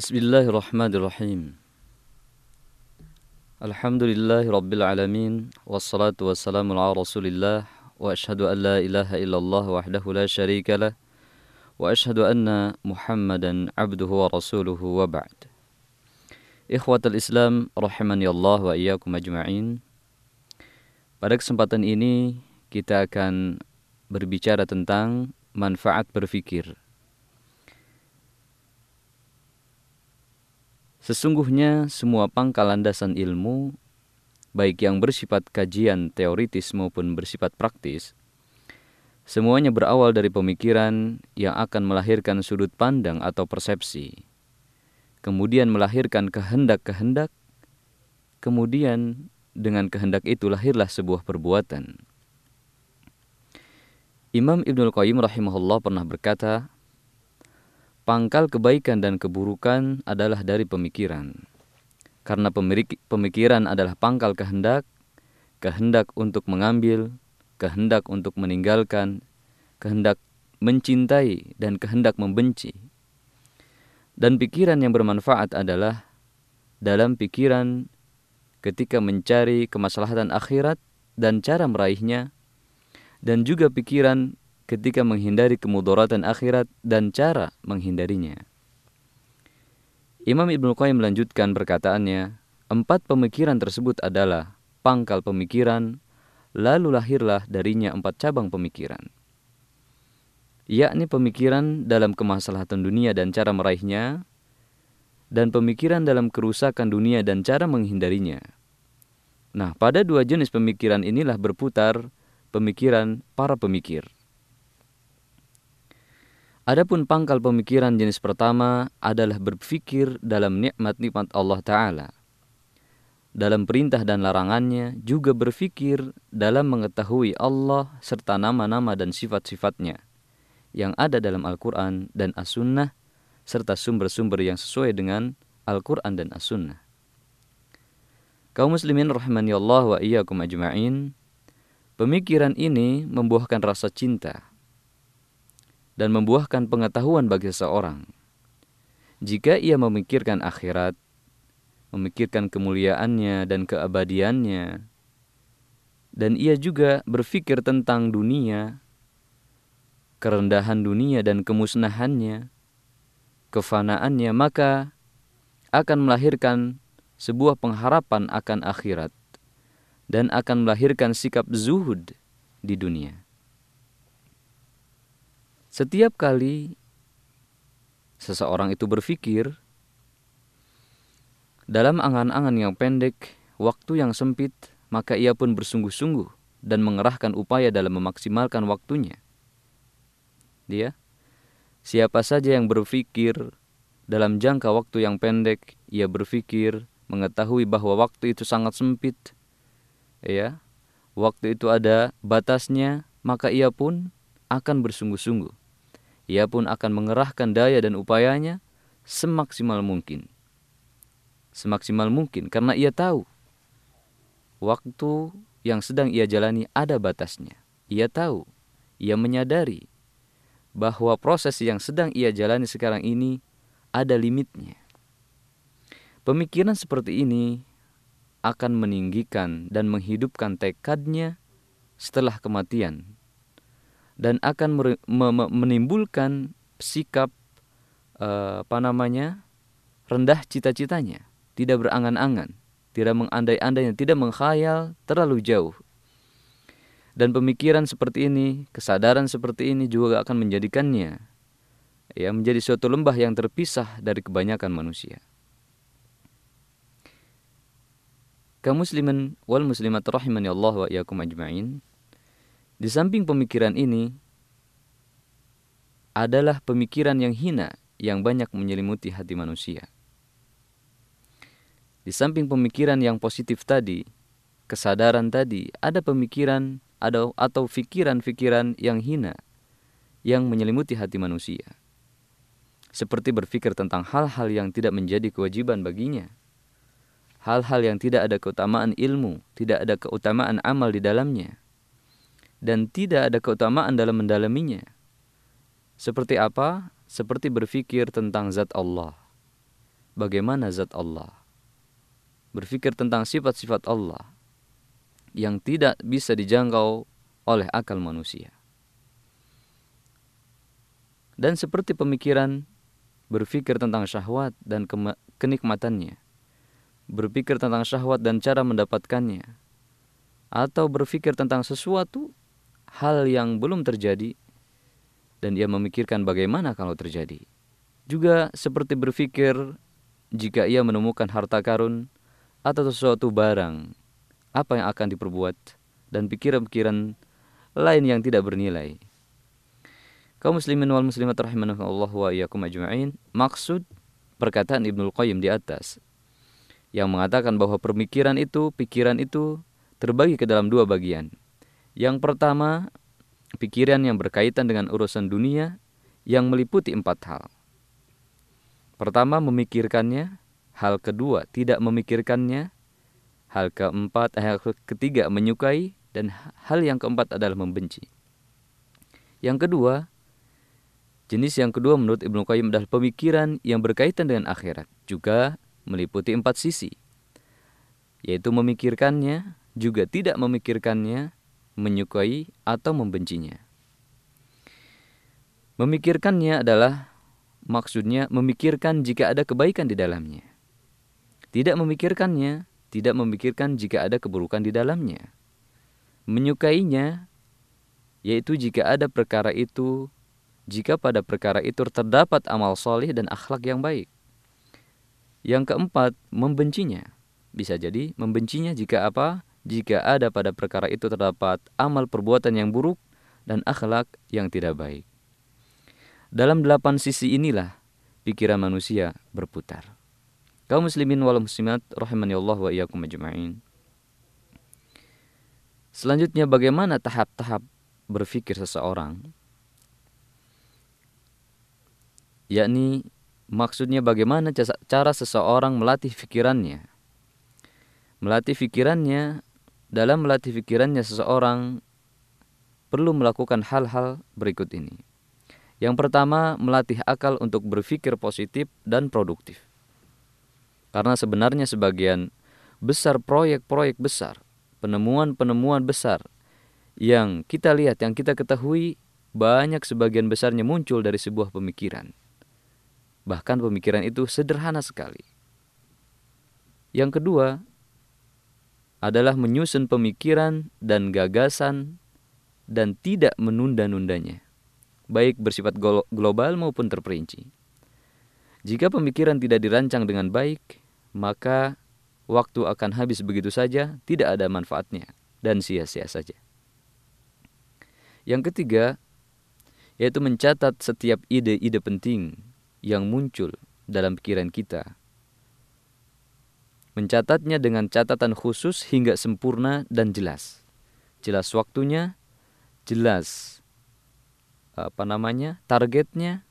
Bismillahirrahmanirrahim. Alhamdulillahi rabbil alamin wassalatu wassalamu ala Rasulillah wa ashhadu an la ilaha illallah wahdahu la syarika lah wa ashhadu anna Muhammadan abduhu wa rasuluhu wa ba'd. Ikhwatul Islam rahimani Allah wa iyyakum ajma'in. Pada kesempatan ini kita akan berbicara tentang manfaat berfikir. Sesungguhnya semua pangkal landasan ilmu, baik yang bersifat kajian teoritis maupun bersifat praktis, semuanya berawal dari pemikiran yang akan melahirkan sudut pandang atau persepsi, kemudian melahirkan kehendak-kehendak, kemudian dengan kehendak itu lahirlah sebuah perbuatan. Imam Ibnul Qayyim rahimahullah pernah berkata, Pangkal kebaikan dan keburukan adalah dari pemikiran. Karena pemikiran adalah pangkal kehendak, kehendak untuk mengambil, kehendak untuk meninggalkan, kehendak mencintai, dan kehendak membenci. Dan pikiran yang bermanfaat adalah dalam pikiran ketika mencari kemaslahatan akhirat dan cara meraihnya, dan juga pikiran ketika menghindari kemudaratan akhirat dan cara menghindarinya. Imam Ibnu Qayyim melanjutkan perkataannya, empat pemikiran tersebut adalah pangkal pemikiran, lalu lahirlah darinya empat cabang pemikiran. Yakni pemikiran dalam kemaslahatan dunia dan cara meraihnya, dan pemikiran dalam kerusakan dunia dan cara menghindarinya. Nah, pada dua jenis pemikiran inilah berputar pemikiran para pemikir. Adapun pangkal pemikiran jenis pertama adalah berpikir dalam nikmat-nikmat Allah Ta'ala. Dalam perintah dan larangannya juga berpikir dalam mengetahui Allah serta nama-nama dan sifat-sifatnya yang ada dalam Al-Quran dan As-Sunnah serta sumber-sumber yang sesuai dengan Al-Quran dan As-Sunnah. Kaum muslimin rahimani Allah wa iyyakum ajma'in, pemikiran ini membuahkan rasa cinta, dan membuahkan pengetahuan bagi seseorang. Jika ia memikirkan akhirat, memikirkan kemuliaannya dan keabadiannya, dan ia juga berpikir tentang dunia, kerendahan dunia dan kemusnahannya, kefanaannya, maka akan melahirkan sebuah pengharapan akan akhirat dan akan melahirkan sikap zuhud di dunia. Setiap kali seseorang itu berpikir dalam angan-angan yang pendek, waktu yang sempit, maka ia pun bersungguh-sungguh dan mengerahkan upaya dalam memaksimalkan waktunya. Dia, siapa saja yang berpikir dalam jangka waktu yang pendek, ia berpikir mengetahui bahwa waktu itu sangat sempit, ya, waktu itu ada batasnya, maka ia pun akan bersungguh-sungguh ia pun akan mengerahkan daya dan upayanya semaksimal mungkin. Semaksimal mungkin karena ia tahu waktu yang sedang ia jalani ada batasnya. Ia tahu, ia menyadari bahwa proses yang sedang ia jalani sekarang ini ada limitnya. Pemikiran seperti ini akan meninggikan dan menghidupkan tekadnya setelah kematian dan akan menimbulkan sikap uh, apa namanya rendah cita-citanya, tidak berangan-angan, tidak mengandai-andai, tidak mengkhayal terlalu jauh. Dan pemikiran seperti ini, kesadaran seperti ini juga akan menjadikannya ya menjadi suatu lembah yang terpisah dari kebanyakan manusia. Kaum muslimin wal muslimat rahimani Allah wa iyyakum ajma'in. Di samping pemikiran ini adalah pemikiran yang hina yang banyak menyelimuti hati manusia. Di samping pemikiran yang positif tadi, kesadaran tadi, ada pemikiran ada atau pikiran-pikiran yang hina yang menyelimuti hati manusia. Seperti berpikir tentang hal-hal yang tidak menjadi kewajiban baginya. Hal-hal yang tidak ada keutamaan ilmu, tidak ada keutamaan amal di dalamnya dan tidak ada keutamaan dalam mendalaminya. Seperti apa? Seperti berpikir tentang zat Allah. bagaimana zat Allah. Berpikir tentang sifat-sifat Allah yang tidak bisa dijangkau oleh akal manusia. Dan seperti pemikiran berpikir tentang syahwat dan kenikmatannya, berpikir tentang syahwat dan cara mendapatkannya, atau berpikir tentang sesuatu hal yang belum terjadi dan ia memikirkan bagaimana kalau terjadi. Juga seperti berpikir jika ia menemukan harta karun atau sesuatu barang, apa yang akan diperbuat dan pikiran-pikiran lain yang tidak bernilai. Kaum muslimin wal muslimat rahimanahullah wa iyyakum ajma'in. Maksud perkataan Ibnul Qayyim di atas yang mengatakan bahwa pemikiran itu, pikiran itu terbagi ke dalam dua bagian. Yang pertama, pikiran yang berkaitan dengan urusan dunia yang meliputi empat hal. Pertama, memikirkannya. Hal kedua, tidak memikirkannya. Hal keempat, hal ketiga, menyukai. Dan hal yang keempat adalah membenci. Yang kedua, Jenis yang kedua menurut Ibnu Qayyim adalah pemikiran yang berkaitan dengan akhirat, juga meliputi empat sisi, yaitu memikirkannya, juga tidak memikirkannya, menyukai atau membencinya. Memikirkannya adalah maksudnya memikirkan jika ada kebaikan di dalamnya. Tidak memikirkannya, tidak memikirkan jika ada keburukan di dalamnya. Menyukainya, yaitu jika ada perkara itu jika pada perkara itu terdapat amal soleh dan akhlak yang baik. Yang keempat, membencinya. Bisa jadi membencinya jika apa? Jika ada pada perkara itu terdapat amal perbuatan yang buruk dan akhlak yang tidak baik. Dalam delapan sisi inilah pikiran manusia berputar. Kaum muslimin wal muslimat rahimani Allah wa iyyakum ajma'in. Selanjutnya bagaimana tahap-tahap berpikir seseorang yakni maksudnya bagaimana cara seseorang melatih pikirannya. Melatih pikirannya, dalam melatih pikirannya seseorang perlu melakukan hal-hal berikut ini. Yang pertama, melatih akal untuk berpikir positif dan produktif. Karena sebenarnya sebagian besar proyek-proyek besar, penemuan-penemuan besar yang kita lihat, yang kita ketahui, banyak sebagian besarnya muncul dari sebuah pemikiran. Bahkan pemikiran itu sederhana sekali. Yang kedua adalah menyusun pemikiran dan gagasan dan tidak menunda-nundanya, baik bersifat global maupun terperinci. Jika pemikiran tidak dirancang dengan baik, maka waktu akan habis begitu saja, tidak ada manfaatnya, dan sia-sia saja. Yang ketiga, yaitu mencatat setiap ide-ide penting yang muncul dalam pikiran kita. Mencatatnya dengan catatan khusus hingga sempurna dan jelas. Jelas waktunya, jelas apa namanya, targetnya,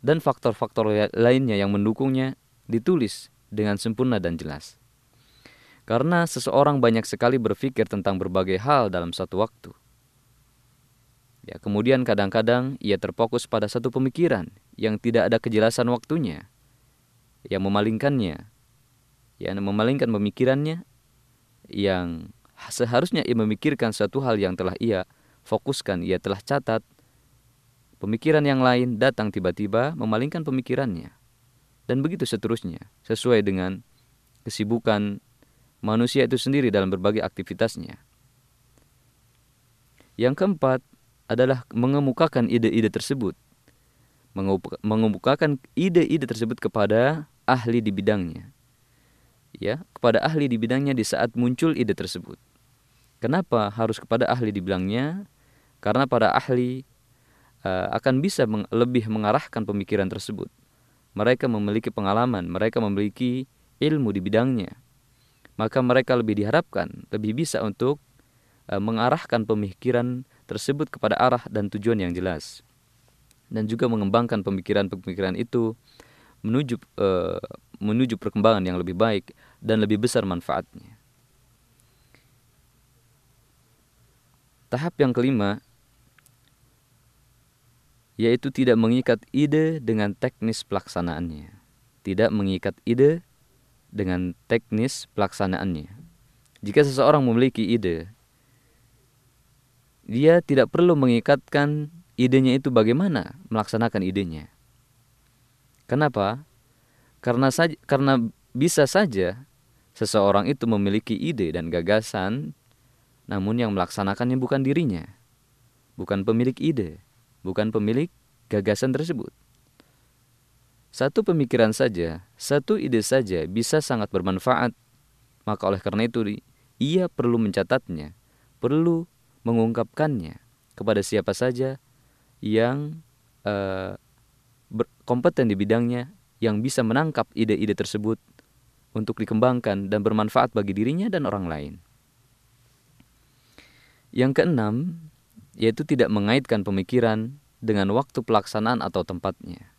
dan faktor-faktor lainnya yang mendukungnya ditulis dengan sempurna dan jelas. Karena seseorang banyak sekali berpikir tentang berbagai hal dalam satu waktu. Ya, kemudian kadang-kadang ia terfokus pada satu pemikiran yang tidak ada kejelasan waktunya, yang memalingkannya, yang memalingkan pemikirannya, yang seharusnya ia memikirkan satu hal yang telah ia fokuskan, ia telah catat, pemikiran yang lain datang tiba-tiba memalingkan pemikirannya. Dan begitu seterusnya, sesuai dengan kesibukan manusia itu sendiri dalam berbagai aktivitasnya. Yang keempat, adalah mengemukakan ide-ide tersebut. Mengemukakan ide-ide tersebut kepada ahli di bidangnya. Ya, kepada ahli di bidangnya di saat muncul ide tersebut. Kenapa harus kepada ahli di bidangnya? Karena para ahli uh, akan bisa meng lebih mengarahkan pemikiran tersebut. Mereka memiliki pengalaman, mereka memiliki ilmu di bidangnya. Maka mereka lebih diharapkan, lebih bisa untuk uh, mengarahkan pemikiran tersebut kepada arah dan tujuan yang jelas dan juga mengembangkan pemikiran-pemikiran itu menuju uh, menuju perkembangan yang lebih baik dan lebih besar manfaatnya. Tahap yang kelima yaitu tidak mengikat ide dengan teknis pelaksanaannya. tidak mengikat ide dengan teknis pelaksanaannya. Jika seseorang memiliki ide, dia tidak perlu mengikatkan idenya itu bagaimana melaksanakan idenya. Kenapa? Karena saja, karena bisa saja seseorang itu memiliki ide dan gagasan, namun yang melaksanakannya bukan dirinya, bukan pemilik ide, bukan pemilik gagasan tersebut. Satu pemikiran saja, satu ide saja bisa sangat bermanfaat. Maka oleh karena itu ia perlu mencatatnya, perlu mengungkapkannya kepada siapa saja yang uh, kompeten di bidangnya, yang bisa menangkap ide-ide tersebut untuk dikembangkan dan bermanfaat bagi dirinya dan orang lain. Yang keenam, yaitu tidak mengaitkan pemikiran dengan waktu pelaksanaan atau tempatnya.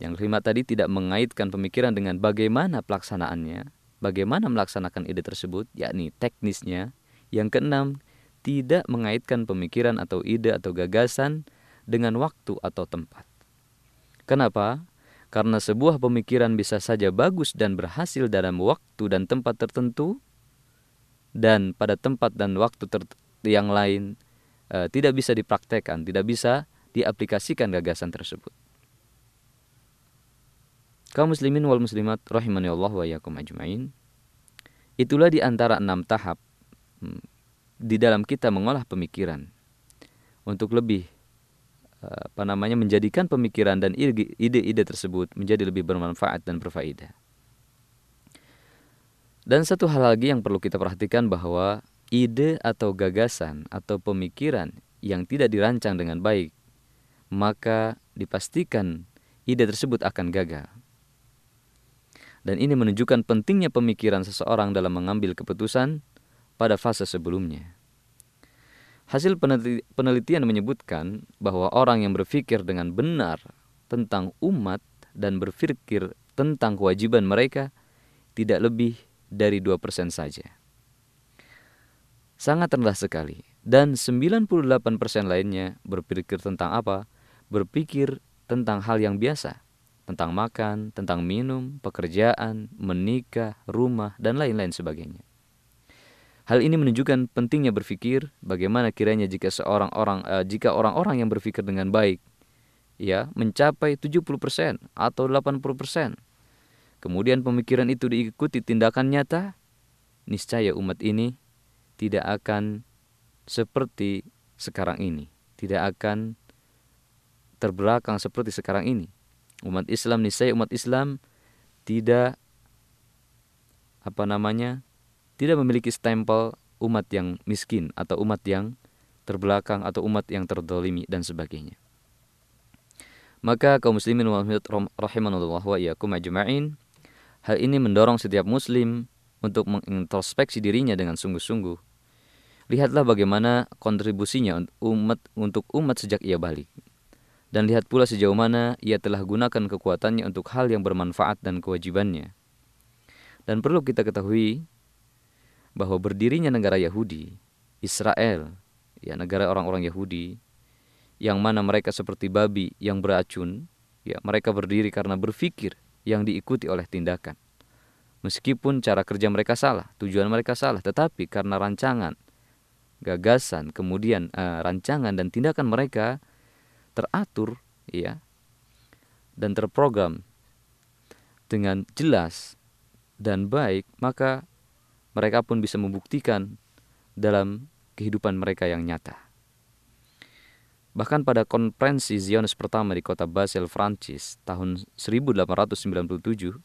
Yang kelima tadi tidak mengaitkan pemikiran dengan bagaimana pelaksanaannya, bagaimana melaksanakan ide tersebut, yakni teknisnya. Yang keenam, tidak mengaitkan pemikiran atau ide atau gagasan dengan waktu atau tempat. Kenapa? Karena sebuah pemikiran bisa saja bagus dan berhasil dalam waktu dan tempat tertentu, dan pada tempat dan waktu yang lain e, tidak bisa dipraktekkan, tidak bisa diaplikasikan gagasan tersebut. Kaum muslimin wal muslimat rahimani Allah wa yakum ajmain. Itulah di antara enam tahap hmm, di dalam kita mengolah pemikiran untuk lebih apa namanya menjadikan pemikiran dan ide-ide tersebut menjadi lebih bermanfaat dan berfaedah. Dan satu hal lagi yang perlu kita perhatikan bahwa ide atau gagasan atau pemikiran yang tidak dirancang dengan baik, maka dipastikan ide tersebut akan gagal. Dan ini menunjukkan pentingnya pemikiran seseorang dalam mengambil keputusan pada fase sebelumnya. Hasil penelitian menyebutkan bahwa orang yang berpikir dengan benar tentang umat dan berpikir tentang kewajiban mereka tidak lebih dari 2% saja. Sangat rendah sekali. Dan 98% lainnya berpikir tentang apa? Berpikir tentang hal yang biasa. Tentang makan, tentang minum, pekerjaan, menikah, rumah, dan lain-lain sebagainya. Hal ini menunjukkan pentingnya berpikir bagaimana kiranya jika seorang orang uh, jika orang-orang yang berpikir dengan baik ya mencapai 70% atau 80%. Kemudian pemikiran itu diikuti tindakan nyata, niscaya umat ini tidak akan seperti sekarang ini, tidak akan terbelakang seperti sekarang ini. Umat Islam niscaya umat Islam tidak apa namanya tidak memiliki stempel umat yang miskin atau umat yang terbelakang atau umat yang terdolimi dan sebagainya. Maka kaum muslimin wal rahimanullah wa iyyakum ajma'in hal ini mendorong setiap muslim untuk mengintrospeksi dirinya dengan sungguh-sungguh. Lihatlah bagaimana kontribusinya umat untuk umat sejak ia balik. Dan lihat pula sejauh mana ia telah gunakan kekuatannya untuk hal yang bermanfaat dan kewajibannya. Dan perlu kita ketahui bahwa berdirinya negara Yahudi, Israel, ya negara orang-orang Yahudi, yang mana mereka seperti babi yang beracun, ya mereka berdiri karena berpikir yang diikuti oleh tindakan. Meskipun cara kerja mereka salah, tujuan mereka salah, tetapi karena rancangan, gagasan, kemudian uh, rancangan dan tindakan mereka teratur, ya, dan terprogram dengan jelas dan baik, maka mereka pun bisa membuktikan dalam kehidupan mereka yang nyata. Bahkan pada konferensi Zionis pertama di kota Basel, Prancis tahun 1897,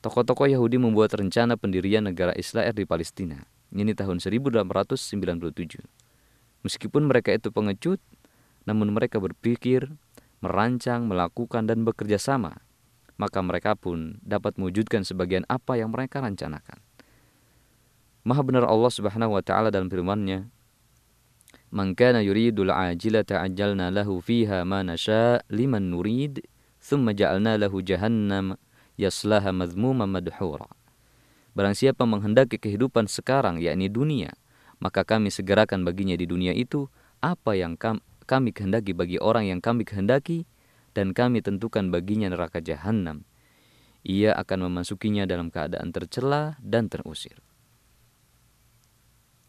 tokoh-tokoh Yahudi membuat rencana pendirian negara Israel di Palestina. Ini tahun 1897. Meskipun mereka itu pengecut, namun mereka berpikir, merancang, melakukan, dan bekerja sama, maka mereka pun dapat mewujudkan sebagian apa yang mereka rencanakan. Maha benar Allah Subhanahu wa taala dalam firman-Nya, "Man kana yuridul ajilata ajjalna lahu fiha ma nasha liman nurid, thumma ja'alna lahu jahannam yaslaha madhmuman madhura." Barang siapa menghendaki kehidupan sekarang yakni dunia, maka kami segerakan baginya di dunia itu apa yang kami kehendaki bagi orang yang kami kehendaki dan kami tentukan baginya neraka jahanam. Ia akan memasukinya dalam keadaan tercela dan terusir.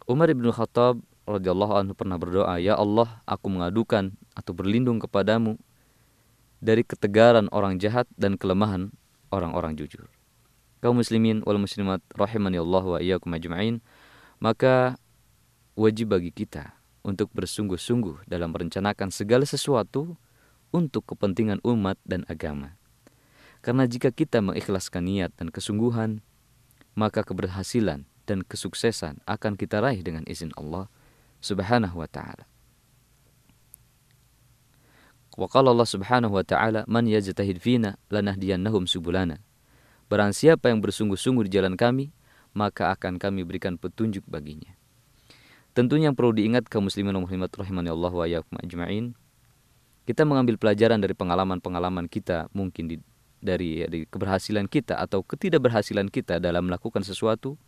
Umar bin Khattab radhiyallahu anhu pernah berdoa, "Ya Allah, aku mengadukan atau berlindung kepadamu dari ketegaran orang jahat dan kelemahan orang-orang jujur." Kaum muslimin wal muslimat rahimani Allah wa iyyakum ajma'in, maka wajib bagi kita untuk bersungguh-sungguh dalam merencanakan segala sesuatu untuk kepentingan umat dan agama. Karena jika kita mengikhlaskan niat dan kesungguhan, maka keberhasilan dan kesuksesan akan kita raih dengan izin Allah Subhanahu wa taala. Wa qala Allah Subhanahu wa taala, "Man yajtahid fina lanahdiyannahum subulana." Barang siapa yang bersungguh-sungguh di jalan kami, maka akan kami berikan petunjuk baginya. Tentunya yang perlu diingat kaum muslimin muslimat rahimani Allah wa ajma'in, kita mengambil pelajaran dari pengalaman-pengalaman kita mungkin di, dari, dari keberhasilan kita atau ketidakberhasilan kita dalam melakukan sesuatu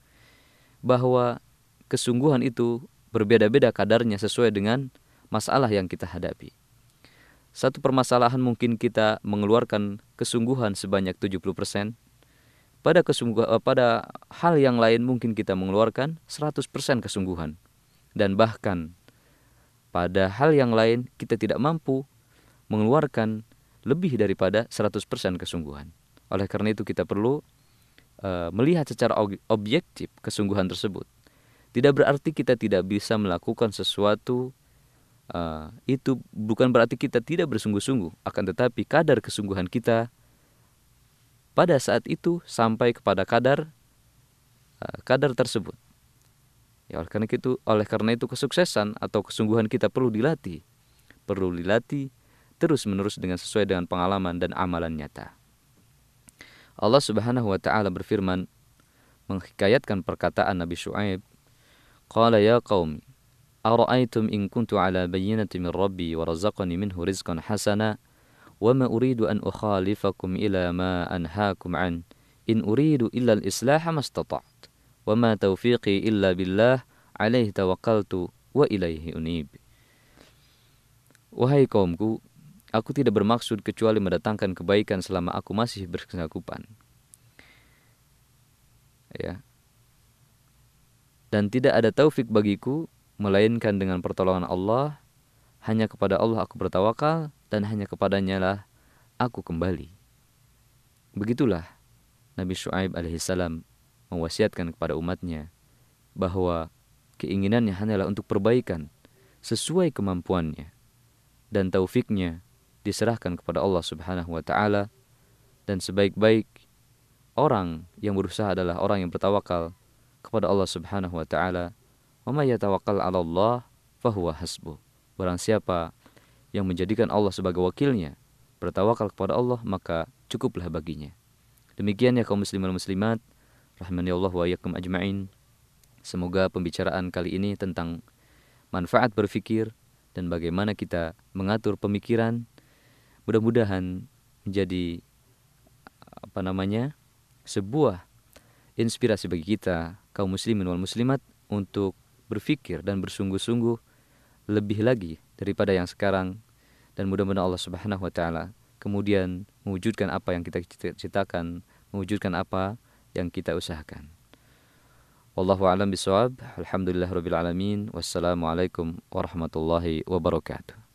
bahwa kesungguhan itu berbeda-beda kadarnya sesuai dengan masalah yang kita hadapi. Satu permasalahan mungkin kita mengeluarkan kesungguhan sebanyak 70%. Pada kesungguhan eh, pada hal yang lain mungkin kita mengeluarkan 100% kesungguhan. Dan bahkan pada hal yang lain kita tidak mampu mengeluarkan lebih daripada 100% kesungguhan. Oleh karena itu kita perlu uh, melihat secara objektif kesungguhan tersebut. Tidak berarti kita tidak bisa melakukan sesuatu uh, itu bukan berarti kita tidak bersungguh-sungguh, akan tetapi kadar kesungguhan kita pada saat itu sampai kepada kadar uh, kadar tersebut. Ya oleh karena itu oleh karena itu kesuksesan atau kesungguhan kita perlu dilatih. Perlu dilatih terus-menerus dengan sesuai dengan pengalaman dan amalan nyata. Allah Subhanahu wa taala berfirman menghikayatkan perkataan Nabi Syuaib, "Qala ya qaumi, ara'aytum in kuntu ala bayyinati min rabbi wa razaqani minhu rizqan hasana, wa ma uridu وما أريد أن أخالفكم إلى ما أنهاكم عنه إن أريد إلا الإصلاح wa ma tawfiqi illa billah alayhi tawakkaltu wa ilayhi unib Wahai kaumku, Aku tidak bermaksud kecuali mendatangkan kebaikan selama aku masih bersangkupan. Ya. Dan tidak ada taufik bagiku melainkan dengan pertolongan Allah. Hanya kepada Allah aku bertawakal dan hanya kepadanya lah aku kembali. Begitulah Nabi Shu'aib alaihissalam mewasiatkan kepada umatnya bahwa keinginannya hanyalah untuk perbaikan sesuai kemampuannya dan taufiknya diserahkan kepada Allah Subhanahu wa taala dan sebaik-baik orang yang berusaha adalah orang yang bertawakal kepada Allah Subhanahu wa taala. Wa may yatawakkal 'ala Allah fahuwa hasbuh. Barang siapa yang menjadikan Allah sebagai wakilnya, bertawakal kepada Allah, maka cukuplah baginya. Demikian ya kaum muslimin muslimat, rahmani Allah wa iyyakum ajma'in. Semoga pembicaraan kali ini tentang manfaat berfikir dan bagaimana kita mengatur pemikiran mudah-mudahan menjadi apa namanya sebuah inspirasi bagi kita kaum muslimin wal muslimat untuk berfikir dan bersungguh-sungguh lebih lagi daripada yang sekarang dan mudah-mudahan Allah Subhanahu wa taala kemudian mewujudkan apa yang kita citakan, mewujudkan apa yang kita usahakan. Wallahu a'lam bishawab. Alhamdulillah rabbil alamin. Wassalamualaikum warahmatullahi wabarakatuh.